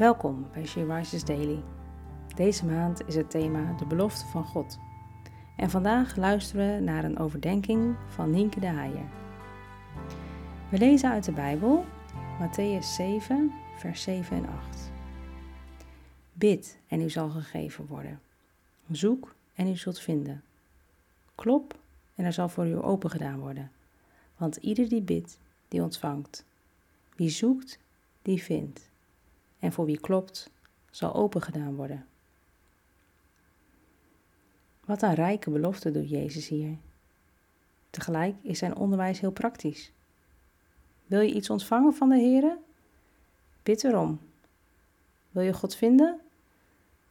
Welkom bij She Rises Daily. Deze maand is het thema de belofte van God. En vandaag luisteren we naar een overdenking van Nienke de Haier. We lezen uit de Bijbel Matthäus 7, vers 7 en 8. Bid en u zal gegeven worden. Zoek en u zult vinden. Klop en er zal voor u open gedaan worden. Want ieder die bidt, die ontvangt. Wie zoekt, die vindt en voor wie klopt, zal opengedaan worden. Wat een rijke belofte doet Jezus hier. Tegelijk is zijn onderwijs heel praktisch. Wil je iets ontvangen van de Heer? Bid erom. Wil je God vinden?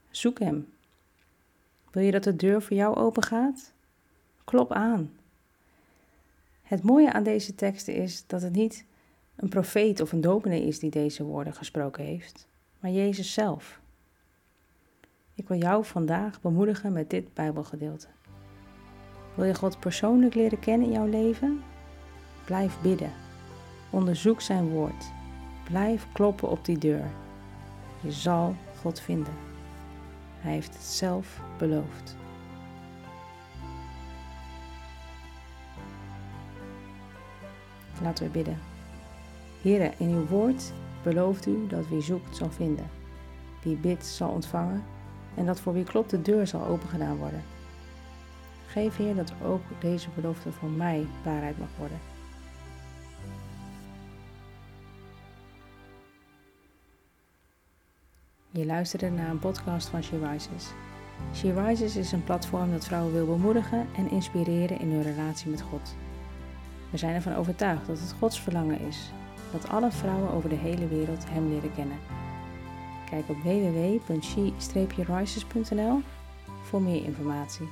Zoek Hem. Wil je dat de deur voor jou open gaat? Klop aan. Het mooie aan deze teksten is dat het niet een profeet of een dominee is die deze woorden gesproken heeft, maar Jezus zelf. Ik wil jou vandaag bemoedigen met dit Bijbelgedeelte. Wil je God persoonlijk leren kennen in jouw leven? Blijf bidden. Onderzoek zijn woord. Blijf kloppen op die deur. Je zal God vinden. Hij heeft het zelf beloofd. Laten we bidden. Heren, in uw woord belooft u dat wie zoekt zal vinden, wie bidt zal ontvangen en dat voor wie klopt de deur zal opengedaan worden. Geef Heer dat ook deze belofte voor mij waarheid mag worden. Je luisterde naar een podcast van She Rises. She Rises is een platform dat vrouwen wil bemoedigen en inspireren in hun relatie met God. We zijn ervan overtuigd dat het Gods verlangen is dat alle vrouwen over de hele wereld Hem leren kennen. Kijk op www.she-rises.nl voor meer informatie.